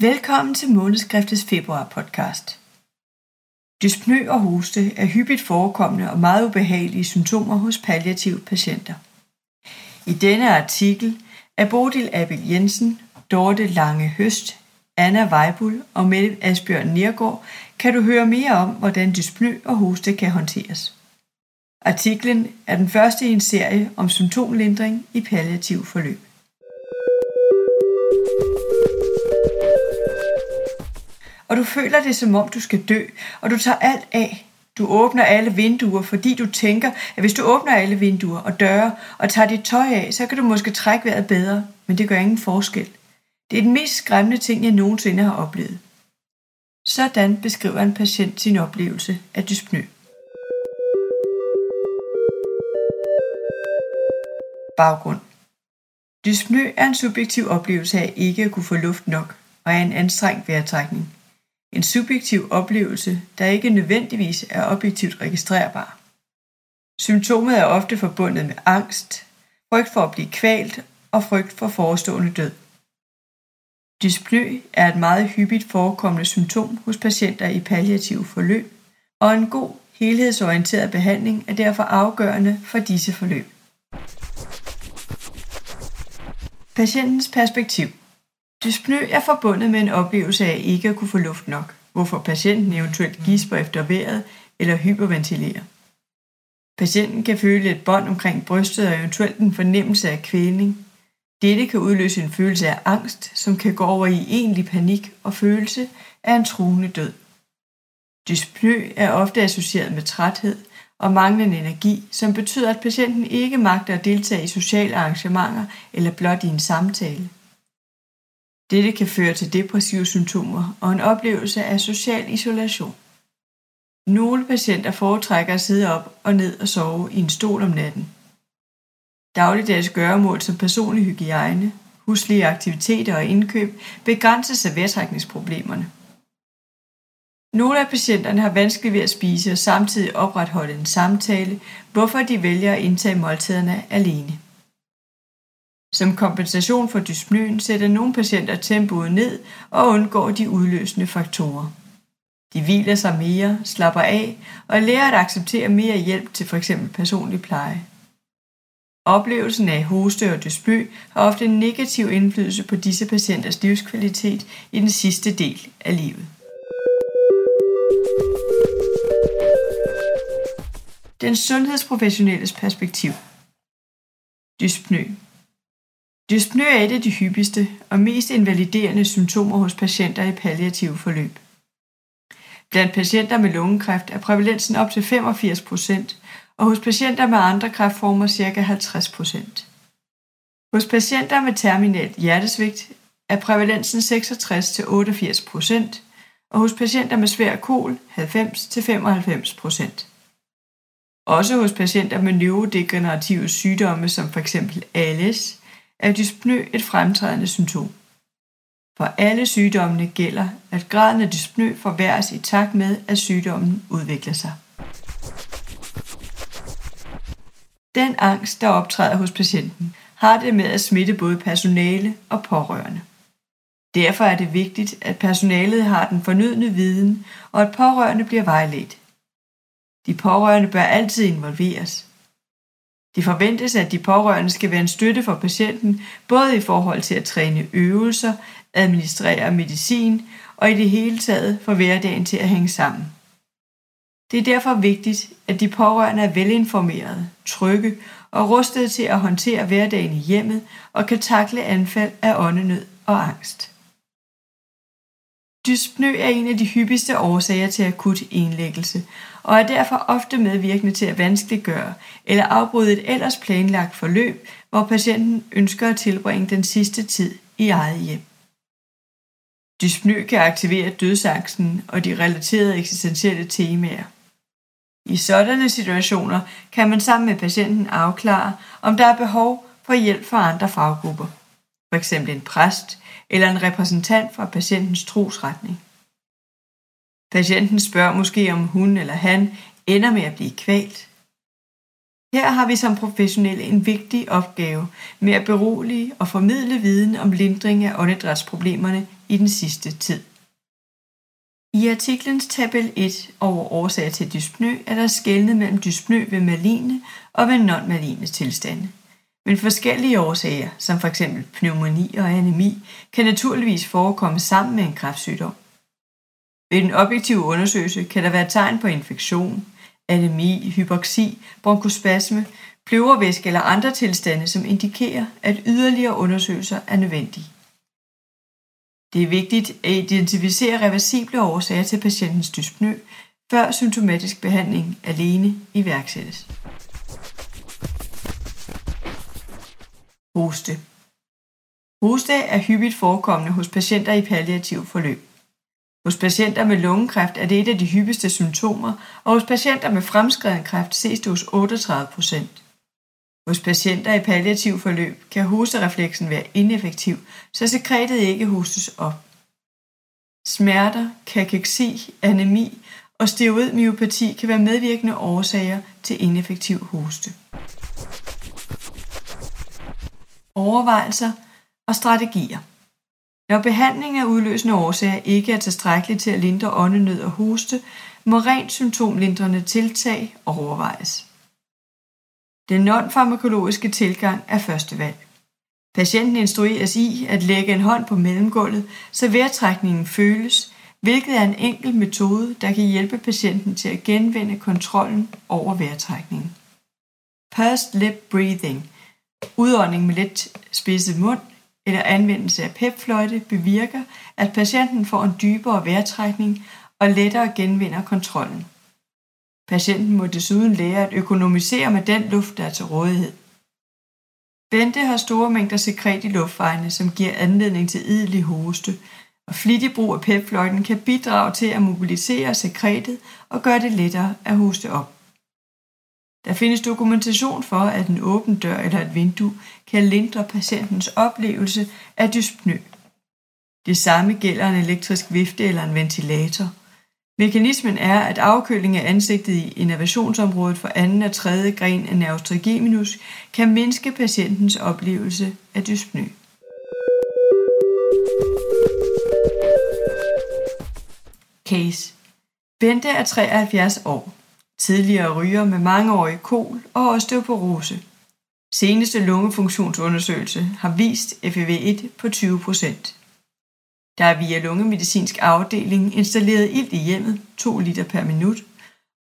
Velkommen til Månedskriftets februar podcast. Dyspnø og hoste er hyppigt forekommende og meget ubehagelige symptomer hos palliative patienter. I denne artikel er Bodil Abel Jensen, Dorte Lange Høst, Anna Weibul og Mette Asbjørn Nergård kan du høre mere om, hvordan dyspnø og hoste kan håndteres. Artiklen er den første i en serie om symptomlindring i palliativ forløb. og du føler det som om du skal dø, og du tager alt af. Du åbner alle vinduer, fordi du tænker, at hvis du åbner alle vinduer og døre og tager dit tøj af, så kan du måske trække vejret bedre, men det gør ingen forskel. Det er den mest skræmmende ting, jeg nogensinde har oplevet. Sådan beskriver en patient sin oplevelse af dyspnø. Baggrund Dyspnø er en subjektiv oplevelse af ikke at kunne få luft nok og er en anstrengt vejrtrækning. En subjektiv oplevelse, der ikke nødvendigvis er objektivt registrerbar. Symptomet er ofte forbundet med angst, frygt for at blive kvalt og frygt for forestående død. Dyspnø er et meget hyppigt forekommende symptom hos patienter i palliative forløb, og en god helhedsorienteret behandling er derfor afgørende for disse forløb. Patientens perspektiv Dyspnø er forbundet med en oplevelse af ikke at kunne få luft nok, hvorfor patienten eventuelt gisper efter vejret eller hyperventilerer. Patienten kan føle et bånd omkring brystet og eventuelt en fornemmelse af kvælning. Dette kan udløse en følelse af angst, som kan gå over i egentlig panik og følelse af en truende død. Dyspnø er ofte associeret med træthed og manglende energi, som betyder, at patienten ikke magter at deltage i sociale arrangementer eller blot i en samtale. Dette kan føre til depressive symptomer og en oplevelse af social isolation. Nogle patienter foretrækker at sidde op og ned og sove i en stol om natten. Dagligdags gøremål som personlig hygiejne, huslige aktiviteter og indkøb begrænses af vejrtrækningsproblemerne. Nogle af patienterne har vanskeligt ved at spise og samtidig opretholde en samtale, hvorfor de vælger at indtage måltiderne alene. Som kompensation for dyspnøen sætter nogle patienter tempoet ned og undgår de udløsende faktorer. De hviler sig mere, slapper af og lærer at acceptere mere hjælp til f.eks. personlig pleje. Oplevelsen af hoste og dyspnø har ofte en negativ indflydelse på disse patienters livskvalitet i den sidste del af livet. Den sundhedsprofessionelles perspektiv. Dyspnø Dyspnø er et af de hyppigste og mest invaliderende symptomer hos patienter i palliative forløb. Blandt patienter med lungekræft er prævalensen op til 85% og hos patienter med andre kræftformer ca. 50% Hos patienter med terminalt hjertesvigt er prævalensen 66-88% og hos patienter med svær kol 90-95 også hos patienter med neurodegenerative sygdomme som f.eks. ALS er dyspnø et fremtrædende symptom. For alle sygdommene gælder, at graden af dyspnø forværres i takt med, at sygdommen udvikler sig. Den angst, der optræder hos patienten, har det med at smitte både personale og pårørende. Derfor er det vigtigt, at personalet har den fornødne viden, og at pårørende bliver vejledt. De pårørende bør altid involveres, det forventes, at de pårørende skal være en støtte for patienten, både i forhold til at træne øvelser, administrere medicin og i det hele taget få hverdagen til at hænge sammen. Det er derfor vigtigt, at de pårørende er velinformerede, trygge og rustede til at håndtere hverdagen i hjemmet og kan takle anfald af åndenød og angst. Dyspnø er en af de hyppigste årsager til akut indlæggelse, og er derfor ofte medvirkende til at vanskeliggøre eller afbryde et ellers planlagt forløb, hvor patienten ønsker at tilbringe den sidste tid i eget hjem. Dyspnø kan aktivere dødsangsten og de relaterede eksistentielle temaer. I sådanne situationer kan man sammen med patienten afklare, om der er behov for hjælp fra andre faggrupper, f.eks. en præst eller en repræsentant fra patientens trosretning. Patienten spørger måske, om hun eller han ender med at blive kvalt. Her har vi som professionelle en vigtig opgave med at berolige og formidle viden om lindring af åndedrætsproblemerne i den sidste tid. I artiklens tabel 1 over årsager til dyspnø er der skældnet mellem dyspnø ved maline og ved non-maline tilstande. Men forskellige årsager, som f.eks. pneumoni og anemi, kan naturligvis forekomme sammen med en kræftsygdom. Ved den objektive undersøgelse kan der være tegn på infektion, anemi, hypoxi, bronkospasme, pløvervæske eller andre tilstande, som indikerer, at yderligere undersøgelser er nødvendige. Det er vigtigt at identificere reversible årsager til patientens dyspnø, før symptomatisk behandling alene iværksættes. Hoste Hoste er hyppigt forekommende hos patienter i palliativ forløb. Hos patienter med lungekræft er det et af de hyppigste symptomer, og hos patienter med fremskreden kræft ses det hos 38 procent. Hos patienter i palliativ forløb kan hosterefleksen være ineffektiv, så sekretet ikke hostes op. Smerter, kakeksi, anemi og steroidmyopati kan være medvirkende årsager til ineffektiv hoste. Overvejelser og strategier Når behandling af udløsende årsager ikke er tilstrækkelig til at lindre åndenød og hoste, må rent symptomlindrende tiltag overvejes. Den non-farmakologiske tilgang er første valg. Patienten instrueres i at lægge en hånd på mellemgulvet, så vejrtrækningen føles, hvilket er en enkel metode, der kan hjælpe patienten til at genvinde kontrollen over vejrtrækningen. Pursed lip breathing, udånding med let spidset mund eller anvendelse af pepfløjte bevirker, at patienten får en dybere vejrtrækning og lettere genvinder kontrollen. Patienten må desuden lære at økonomisere med den luft, der er til rådighed. Bente har store mængder sekret i luftvejene, som giver anledning til idelig hoste, og flittig brug af pepfløjten kan bidrage til at mobilisere sekretet og gøre det lettere at hoste op. Der findes dokumentation for, at en åben dør eller et vindue kan lindre patientens oplevelse af dyspnø. Det samme gælder en elektrisk vifte eller en ventilator – Mekanismen er, at afkøling af ansigtet i innovationsområdet for anden og tredje gren af nervus trigeminus kan mindske patientens oplevelse af dyspnø. Case Bente er 73 år. Tidligere ryger med mangeårig kol og osteoporose. Seneste lungefunktionsundersøgelse har vist FEV1 på 20 procent. Der er via lungemedicinsk afdeling installeret ilt i hjemmet 2 liter per minut,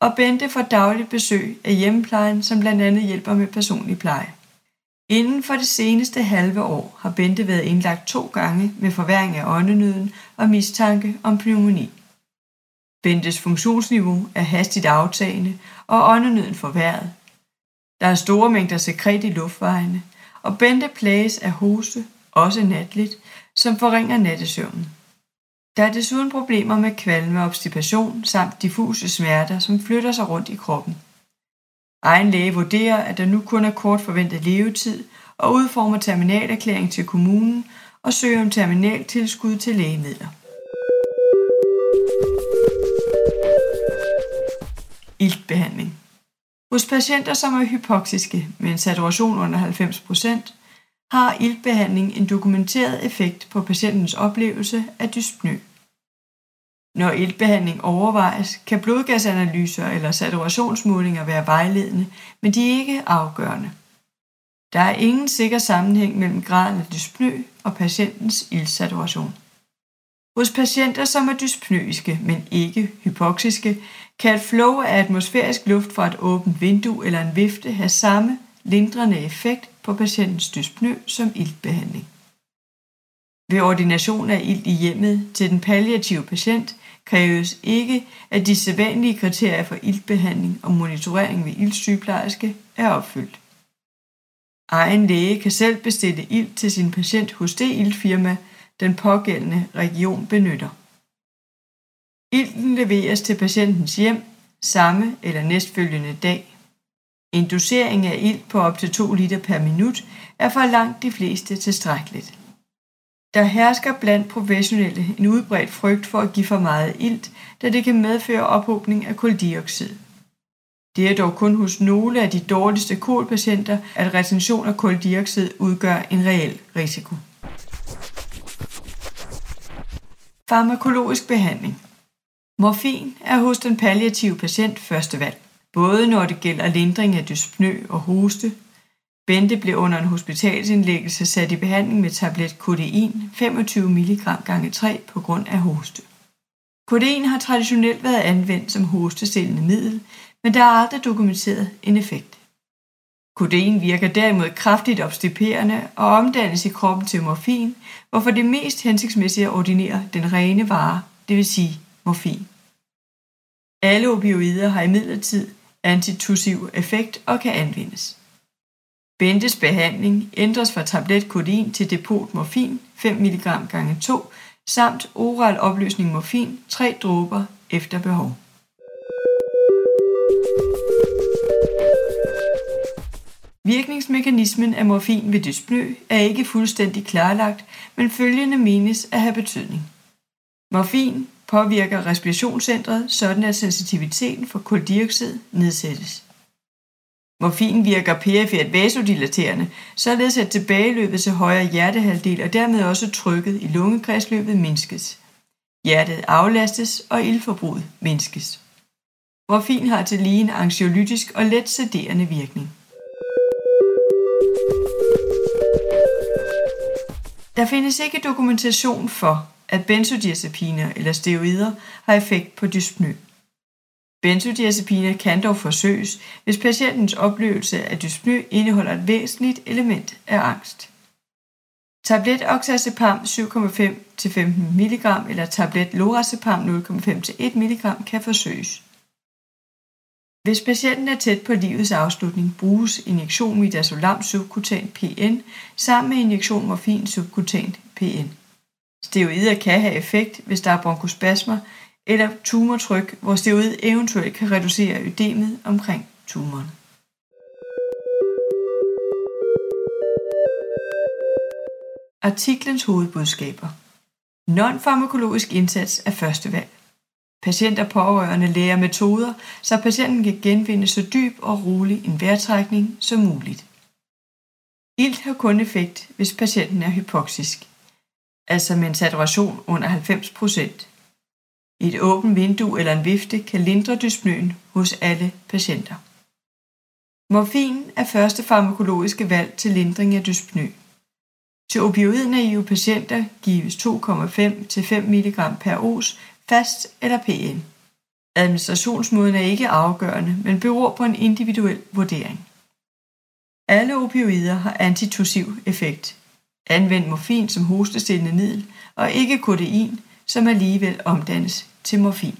og Bente får dagligt besøg af hjemmeplejen, som blandt andet hjælper med personlig pleje. Inden for det seneste halve år har Bente været indlagt to gange med forværing af åndenøden og mistanke om pneumoni. Bentes funktionsniveau er hastigt aftagende, og åndenøden forværret. Der er store mængder sekret i luftvejene, og Bente plages af hoste, også natligt, som forringer nattesøvnen. Der er desuden problemer med kvalme og obstipation samt diffuse smerter, som flytter sig rundt i kroppen. Egen læge vurderer, at der nu kun er kort forventet levetid og udformer terminalerklæring til kommunen og søger om terminaltilskud til lægemidler. Iltbehandling Hos patienter, som er hypoxiske med en saturation under 90%, har iltbehandling en dokumenteret effekt på patientens oplevelse af dyspnø. Når iltbehandling overvejes, kan blodgasanalyser eller saturationsmålinger være vejledende, men de er ikke afgørende. Der er ingen sikker sammenhæng mellem graden af dyspnø og patientens iltsaturation. Hos patienter, som er dyspnøiske, men ikke hypoxiske, kan et flow af atmosfærisk luft fra et åbent vindue eller en vifte have samme lindrende effekt på patientens dyspnø som iltbehandling. Ved ordination af ilt i hjemmet til den palliative patient kræves ikke, at de sædvanlige kriterier for iltbehandling og monitorering ved iltsygeplejerske er opfyldt. Egen læge kan selv bestille ilt til sin patient hos det iltfirma, den pågældende region benytter. Ilten leveres til patientens hjem samme eller næstfølgende dag. En dosering af ilt på op til 2 liter per minut er for langt de fleste tilstrækkeligt. Der hersker blandt professionelle en udbredt frygt for at give for meget ilt, da det kan medføre ophobning af koldioxid. Det er dog kun hos nogle af de dårligste kolpatienter, at retention af koldioxid udgør en reel risiko. Farmakologisk behandling Morfin er hos den palliative patient første valg, både når det gælder lindring af dyspnø og hoste. Bente blev under en hospitalsindlæggelse sat i behandling med tablet kodein 25 mg gange 3 på grund af hoste. Kodein har traditionelt været anvendt som hostestillende middel, men der er aldrig dokumenteret en effekt. Kodein virker derimod kraftigt obstiperende og omdannes i kroppen til morfin, hvorfor det er mest hensigtsmæssigt at ordinere den rene vare, det vil sige morfin. Alle opioider har imidlertid antitussiv effekt og kan anvendes. Bentes behandling ændres fra tablet kodein til depot morfin 5 mg gange 2 samt oral opløsning morfin 3 dråber efter behov. Virkningsmekanismen af morfin ved dyspnø er ikke fuldstændig klarlagt, men følgende menes at have betydning. Morfin påvirker respirationscentret, sådan at sensitiviteten for koldioxid nedsættes. Morfin virker perifert vasodilaterende, således at tilbageløbet til højre hjertehalvdel og dermed også trykket i lungekredsløbet mindskes. Hjertet aflastes, og ildforbruget mindskes. Morfin har til lige en anxiolytisk og let sederende virkning. Der findes ikke dokumentation for, at benzodiazepiner eller steroider har effekt på dyspnø. Benzodiazepiner kan dog forsøges, hvis patientens oplevelse af dyspnø indeholder et væsentligt element af angst. Tablet oxazepam 7,5-15 mg eller tablet lorazepam 0,5-1 mg kan forsøges. Hvis patienten er tæt på livets afslutning, bruges injektion midazolam subkutant PN sammen med injektion morfin subkutant PN. Steroider kan have effekt, hvis der er bronkospasmer eller tumortryk, hvor steroid eventuelt kan reducere ødemet omkring tumoren. Artiklens hovedbudskaber Non-farmakologisk indsats er første valg. Patient og pårørende lærer metoder, så patienten kan genvinde så dyb og rolig en vejrtrækning som muligt. Ilt har kun effekt, hvis patienten er hypoxisk, altså med en saturation under 90%. Et åbent vindue eller en vifte kan lindre dyspnøen hos alle patienter. Morfin er første farmakologiske valg til lindring af dyspnø. Til opioidnaive patienter gives 2,5 til 5 mg per os fast eller PN. Administrationsmåden er ikke afgørende, men beror på en individuel vurdering. Alle opioider har antitussiv effekt. Anvend morfin som hostestillende middel, og ikke kodein, som alligevel omdannes til morfin.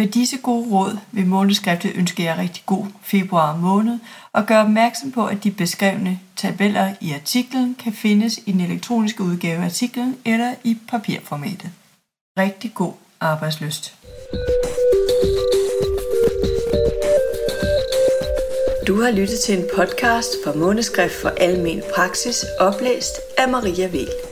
Med disse gode råd vil månedskriftet ønske jer rigtig god februar måned og gøre opmærksom på, at de beskrevne tabeller i artiklen kan findes i den elektroniske udgave af artiklen eller i papirformatet. Rigtig god arbejdsløst. Du har lyttet til en podcast fra Måneskrift for Almen Praksis, oplæst af Maria Vel.